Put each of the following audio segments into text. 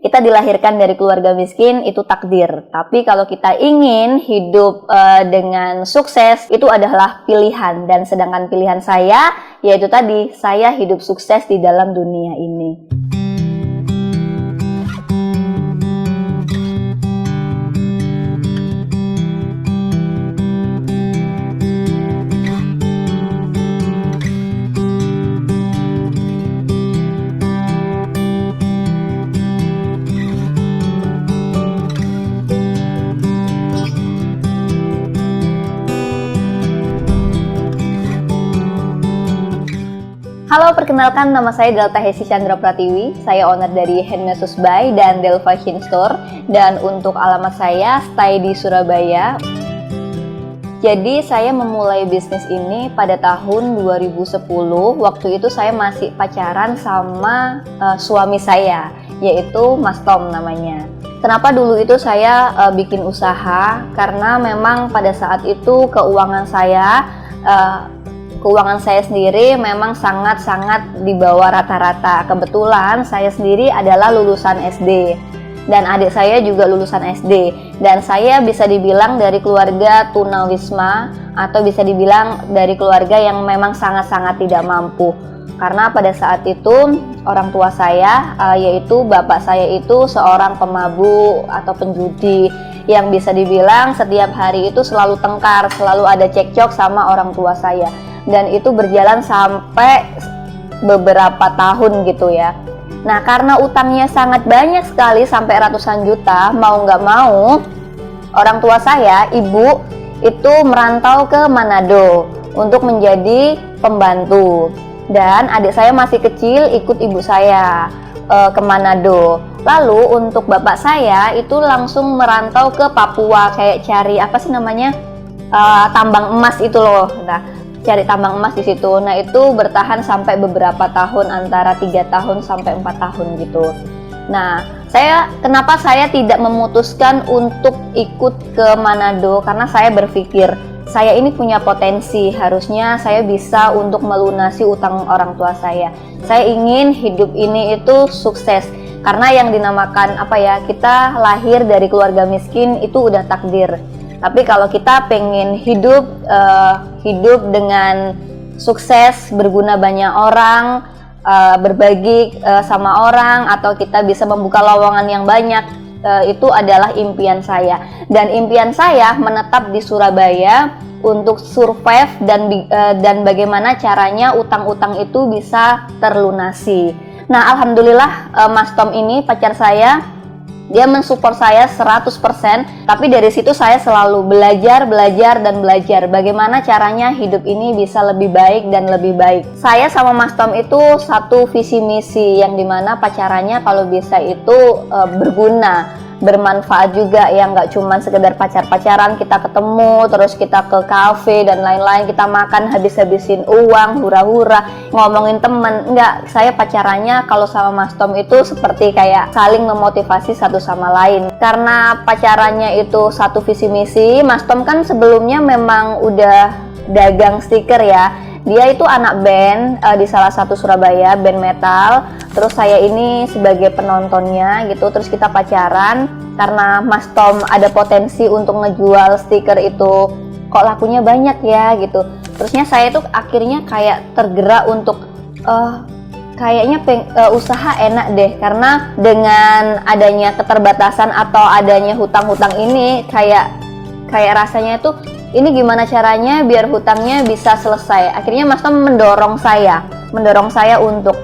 kita dilahirkan dari keluarga miskin itu takdir. Tapi kalau kita ingin hidup uh, dengan sukses itu adalah pilihan dan sedangkan pilihan saya yaitu tadi saya hidup sukses di dalam dunia ini. Halo, perkenalkan nama saya Delta Hesi Chandra Pratiwi. Saya owner dari Handmesus Buy dan Del Fashion Store. Dan untuk alamat saya stay di Surabaya. Jadi saya memulai bisnis ini pada tahun 2010. Waktu itu saya masih pacaran sama uh, suami saya, yaitu Mas Tom namanya. Kenapa dulu itu saya uh, bikin usaha? Karena memang pada saat itu keuangan saya uh, keuangan saya sendiri memang sangat-sangat di bawah rata-rata. Kebetulan saya sendiri adalah lulusan SD dan adik saya juga lulusan SD dan saya bisa dibilang dari keluarga tunawisma atau bisa dibilang dari keluarga yang memang sangat-sangat tidak mampu. Karena pada saat itu orang tua saya uh, yaitu bapak saya itu seorang pemabuk atau penjudi. Yang bisa dibilang setiap hari itu selalu tengkar, selalu ada cekcok sama orang tua saya dan itu berjalan sampai beberapa tahun gitu ya. Nah karena utangnya sangat banyak sekali sampai ratusan juta, mau nggak mau orang tua saya, ibu itu merantau ke Manado untuk menjadi pembantu dan adik saya masih kecil ikut ibu saya uh, ke Manado. Lalu untuk bapak saya itu langsung merantau ke Papua kayak cari apa sih namanya uh, tambang emas itu loh. Nah cari tambang emas di situ. Nah itu bertahan sampai beberapa tahun antara tiga tahun sampai empat tahun gitu. Nah saya kenapa saya tidak memutuskan untuk ikut ke Manado karena saya berpikir saya ini punya potensi harusnya saya bisa untuk melunasi utang orang tua saya. Saya ingin hidup ini itu sukses karena yang dinamakan apa ya kita lahir dari keluarga miskin itu udah takdir tapi kalau kita pengen hidup uh, hidup dengan sukses, berguna banyak orang, uh, berbagi uh, sama orang atau kita bisa membuka lowongan yang banyak, uh, itu adalah impian saya. Dan impian saya menetap di Surabaya untuk survive dan uh, dan bagaimana caranya utang-utang itu bisa terlunasi. Nah, alhamdulillah uh, Mas Tom ini pacar saya dia mensupport saya 100% tapi dari situ saya selalu belajar belajar dan belajar. Bagaimana caranya hidup ini bisa lebih baik dan lebih baik. Saya sama Mas Tom itu satu visi misi yang di mana pacarannya kalau bisa itu e, berguna bermanfaat juga ya nggak cuma sekedar pacar-pacaran kita ketemu terus kita ke kafe dan lain-lain kita makan habis-habisin uang hura-hura ngomongin temen. Nggak saya pacarannya kalau sama Mas Tom itu seperti kayak saling memotivasi satu sama lain. Karena pacarannya itu satu visi misi Mas Tom kan sebelumnya memang udah dagang stiker ya dia itu anak band uh, di salah satu Surabaya band metal. Terus saya ini sebagai penontonnya gitu terus kita pacaran. Karena Mas Tom ada potensi untuk ngejual stiker itu. Kok lakunya banyak ya gitu. Terusnya saya tuh akhirnya kayak tergerak untuk uh, kayaknya peng, uh, usaha enak deh. Karena dengan adanya keterbatasan atau adanya hutang-hutang ini kayak kayak rasanya itu ini gimana caranya biar hutangnya bisa selesai. Akhirnya Mas Tom mendorong saya, mendorong saya untuk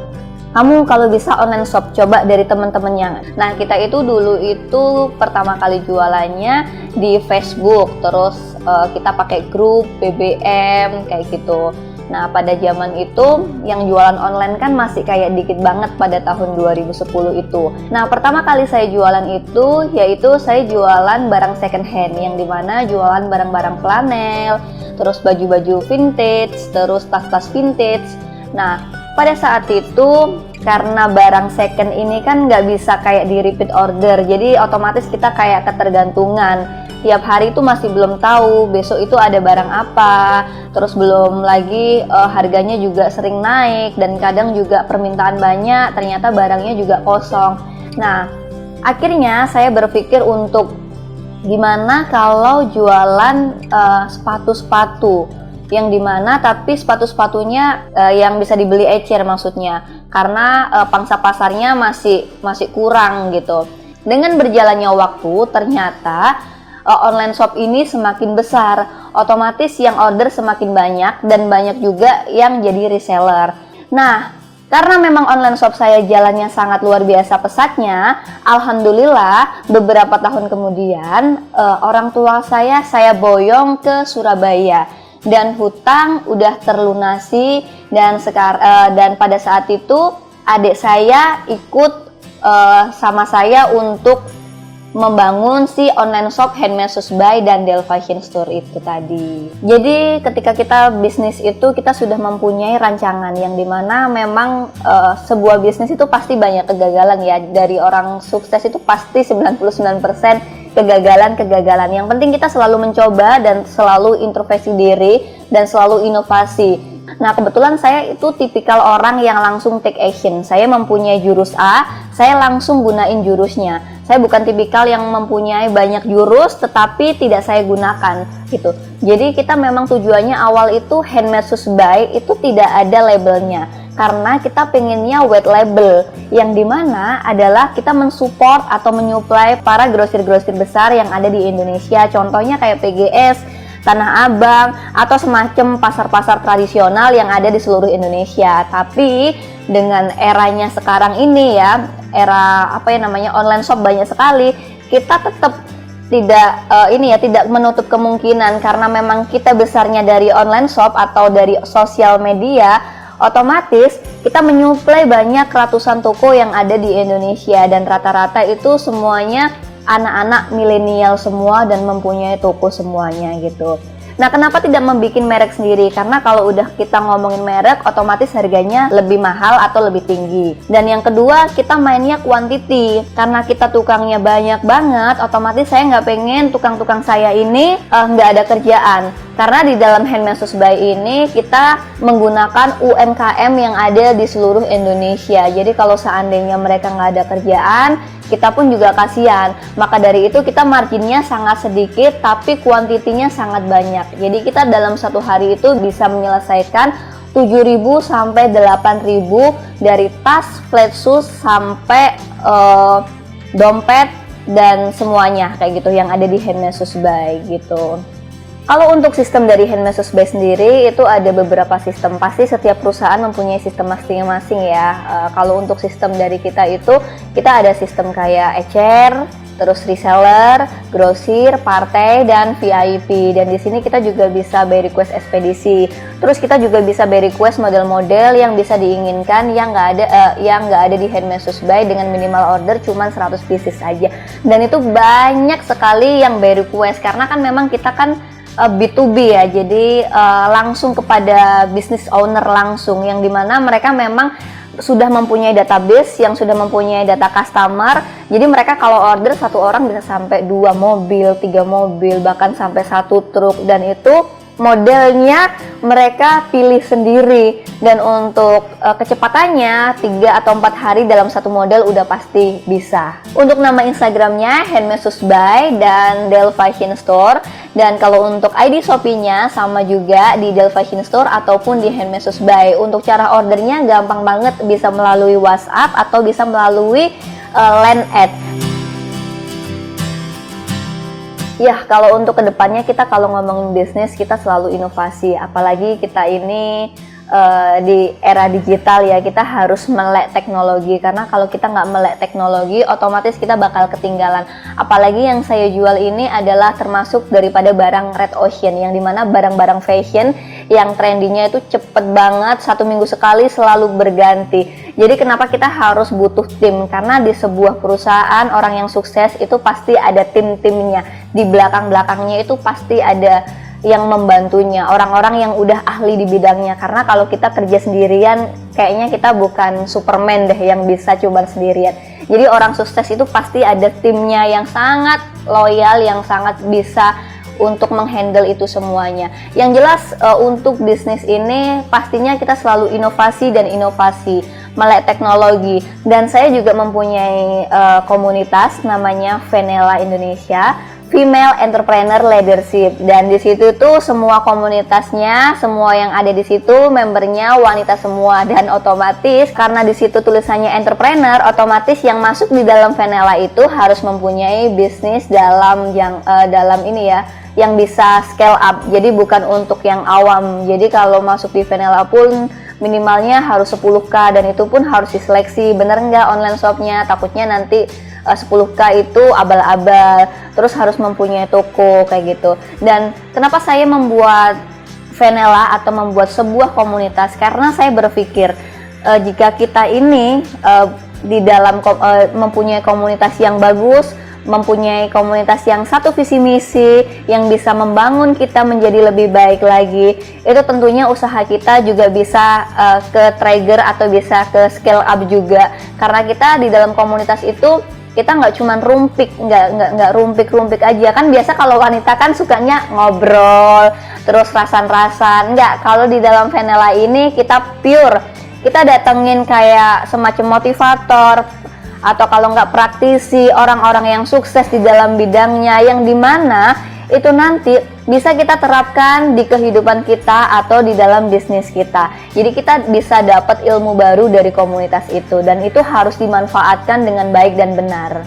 kamu kalau bisa online shop coba dari teman-temannya. Nah kita itu dulu itu pertama kali jualannya di Facebook, terus uh, kita pakai grup BBM kayak gitu. Nah, pada zaman itu yang jualan online kan masih kayak dikit banget pada tahun 2010 itu. Nah, pertama kali saya jualan itu yaitu saya jualan barang second hand yang di mana jualan barang-barang flanel, terus baju-baju vintage, terus tas-tas vintage. Nah, pada saat itu karena barang second ini kan nggak bisa kayak di repeat order, jadi otomatis kita kayak ketergantungan tiap hari itu masih belum tahu besok itu ada barang apa. Terus belum lagi uh, harganya juga sering naik dan kadang juga permintaan banyak ternyata barangnya juga kosong. Nah akhirnya saya berpikir untuk gimana kalau jualan uh, sepatu-sepatu. Yang di mana tapi sepatu-sepatunya uh, yang bisa dibeli ecer maksudnya. Karena uh, pangsa pasarnya masih masih kurang gitu. Dengan berjalannya waktu ternyata uh, online shop ini semakin besar. Otomatis yang order semakin banyak dan banyak juga yang jadi reseller. Nah karena memang online shop saya jalannya sangat luar biasa pesatnya, alhamdulillah beberapa tahun kemudian uh, orang tua saya saya boyong ke Surabaya. Dan hutang udah terlunasi dan sekar uh, dan pada saat itu adik saya ikut uh, sama saya untuk membangun si online shop Handmade By dan Del Fashion Store itu tadi. Jadi ketika kita bisnis itu kita sudah mempunyai rancangan yang di mana memang uh, sebuah bisnis itu pasti banyak kegagalan ya. Dari orang sukses itu pasti 99% kegagalan-kegagalan. Yang penting kita selalu mencoba dan selalu introspeksi diri dan selalu inovasi Nah, kebetulan saya itu tipikal orang yang langsung take action. Saya mempunyai jurus A, saya langsung gunain jurusnya. Saya bukan tipikal yang mempunyai banyak jurus tetapi tidak saya gunakan gitu. Jadi kita memang tujuannya awal itu handmade by itu tidak ada labelnya karena kita pengennya wet label yang di mana adalah kita mensupport atau menyuplai para grosir-grosir besar yang ada di Indonesia contohnya kayak PGS Tanah Abang atau semacam pasar-pasar tradisional yang ada di seluruh Indonesia. Tapi dengan eranya sekarang ini ya, era apa ya namanya online shop banyak sekali, kita tetap tidak uh, ini ya tidak menutup kemungkinan karena memang kita besarnya dari online shop atau dari sosial media otomatis kita menyuplai banyak ratusan toko yang ada di Indonesia dan rata-rata itu semuanya anak-anak milenial semua dan mempunyai toko semuanya gitu. Nah, kenapa tidak membuat merek sendiri? Karena kalau udah kita ngomongin merek, otomatis harganya lebih mahal atau lebih tinggi. Dan yang kedua, kita mainnya quantity. Karena kita tukangnya banyak banget, otomatis saya nggak pengen tukang-tukang saya ini uh, nggak ada kerjaan. Karena di dalam Handmade By ini kita menggunakan UMKM yang ada di seluruh Indonesia. Jadi kalau seandainya mereka nggak ada kerjaan, kita pun juga kasihan. Maka dari itu kita marginnya sangat sedikit tapi kuantitinya sangat banyak. Jadi kita dalam satu hari itu bisa menyelesaikan 7.000 sampai 8.000 dari tas, flat shoes sampai uh, dompet dan semuanya kayak gitu yang ada di Handmade By gitu. Kalau untuk sistem dari Handmade By sendiri itu ada beberapa sistem. Pasti setiap perusahaan mempunyai sistem masing-masing ya. Uh, kalau untuk sistem dari kita itu kita ada sistem kayak ecer, terus reseller, grosir, partai dan VIP. Dan di sini kita juga bisa by request ekspedisi. Terus kita juga bisa by request model-model yang bisa diinginkan yang nggak ada uh, yang nggak ada di Handmade By dengan minimal order cuma 100 pieces aja. Dan itu banyak sekali yang by request karena kan memang kita kan uh, eh, B2B ya, jadi uh, langsung kepada business owner langsung yang di mana mereka memang sudah mempunyai database yang sudah mempunyai data customer. Jadi mereka kalau order satu orang bisa sampai dua mobil tiga mobil bahkan sampai satu truk. Dan itu modelnya mereka pilih sendiri dan untuk uh, kecepatannya 3 atau 4 hari dalam satu model udah pasti bisa. Untuk nama Instagramnya Handmade dan Del Store dan kalau untuk ID Shopee-nya sama juga di Del Fashion Store ataupun di Handmade By. Untuk cara ordernya gampang banget bisa melalui WhatsApp atau bisa melalui uh, land ad. Ya, kalau untuk ke depannya kita kalau ngomongin bisnis kita selalu inovasi, apalagi kita ini uh, di era digital ya kita harus melek teknologi karena kalau kita nggak melek teknologi otomatis kita bakal ketinggalan. Apalagi yang saya jual ini adalah termasuk daripada barang red ocean yang di mana barang-barang fashion yang trendinya itu cepet banget satu minggu sekali selalu berganti jadi kenapa kita harus butuh tim? Karena di sebuah perusahaan orang yang sukses itu pasti ada tim-timnya. Di belakang-belakangnya itu pasti ada yang membantunya, orang-orang yang udah ahli di bidangnya. Karena kalau kita kerja sendirian, kayaknya kita bukan Superman deh yang bisa coba sendirian. Jadi orang sukses itu pasti ada timnya yang sangat loyal, yang sangat bisa untuk menghandle itu semuanya. Yang jelas uh, untuk bisnis ini pastinya kita selalu inovasi dan inovasi. melek teknologi dan saya juga mempunyai uh, komunitas namanya Venela Indonesia Female Entrepreneur Leadership dan di situ tuh semua komunitasnya, semua yang ada di situ membernya wanita semua dan otomatis karena di situ tulisannya entrepreneur, otomatis yang masuk di dalam Venela itu harus mempunyai bisnis dalam yang uh, dalam ini ya yang bisa scale up. Jadi bukan untuk yang awam. Jadi kalau masuk di Venela pun minimalnya harus 10k dan itu pun harus diseleksi. Bener nggak online shopnya? Takutnya nanti uh, 10k itu abal-abal terus harus mempunyai toko kayak gitu. Dan kenapa saya membuat Venela atau membuat sebuah komunitas? Karena saya berpikir uh, jika kita ini uh, di dalam uh, mempunyai komunitas yang bagus mempunyai komunitas yang satu visi misi yang bisa membangun kita menjadi lebih baik lagi itu tentunya usaha kita juga bisa uh, ke trigger atau bisa ke scale up juga. Karena kita di dalam komunitas itu kita nggak cuman rumpik nggak nggak nggak rumpik rumpik aja. Kan biasa kalau wanita kan sukanya ngobrol terus rasan-rasan. Nggak kalau di dalam Venela ini kita pure. Kita datengin kayak semacam motivator atau kalau nggak praktisi orang-orang yang sukses di dalam bidangnya yang di mana itu nanti bisa kita terapkan di kehidupan kita atau di dalam bisnis kita. Jadi kita bisa dapat ilmu baru dari komunitas itu dan itu harus dimanfaatkan dengan baik dan benar.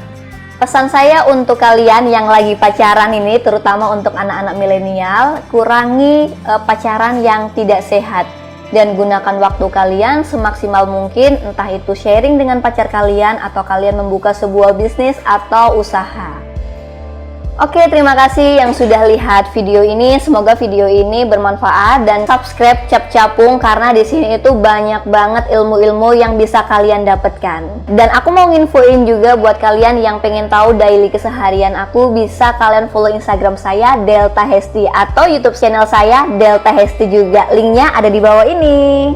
Pesan saya untuk kalian yang lagi pacaran ini, terutama untuk anak-anak milenial, kurangi uh, pacaran yang tidak sehat dan gunakan waktu kalian semaksimal mungkin, entah itu sharing dengan pacar kalian atau kalian membuka sebuah bisnis atau usaha. Oke, terima kasih yang sudah lihat video ini. Semoga video ini bermanfaat dan subscribe Cap Capung karena di sini itu banyak banget ilmu-ilmu yang bisa kalian dapatkan. Dan aku mau nginfoin juga buat kalian yang pengen tahu daily keseharian aku, bisa kalian follow Instagram saya Delta Hesti atau YouTube channel saya Delta Hesti juga. Linknya ada di bawah ini.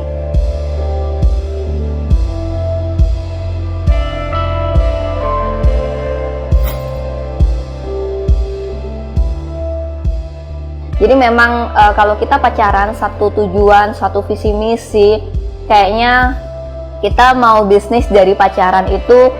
Jadi memang e, kalau kita pacaran satu tujuan, satu visi misi, kayaknya kita mau bisnis dari pacaran itu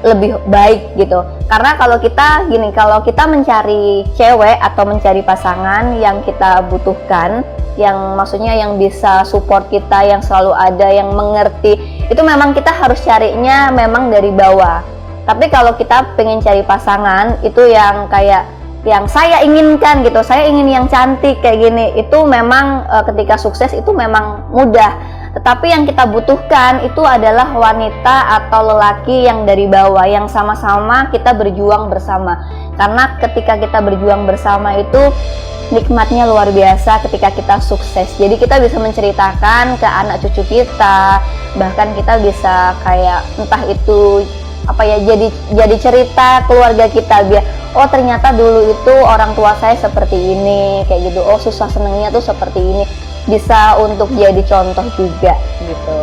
lebih baik gitu. Karena kalau kita gini, kalau kita mencari cewek atau mencari pasangan yang kita butuhkan, yang maksudnya yang bisa support kita, yang selalu ada, yang mengerti, itu memang kita harus carinya memang dari bawah. Tapi kalau kita pengen cari pasangan itu yang kayak yang saya inginkan gitu saya ingin yang cantik kayak gini itu memang e, ketika sukses itu memang mudah. Tetapi yang kita butuhkan itu adalah wanita atau lelaki yang dari bawah yang sama-sama kita berjuang bersama. Karena ketika kita berjuang bersama itu nikmatnya luar biasa ketika kita sukses. Jadi kita bisa menceritakan ke anak cucu kita bahkan kita bisa kayak entah itu apa ya jadi jadi cerita keluarga kita biar oh ternyata dulu itu orang tua saya seperti ini kayak gitu. Oh susah senengnya tuh seperti ini. Bisa untuk jadi contoh juga gitu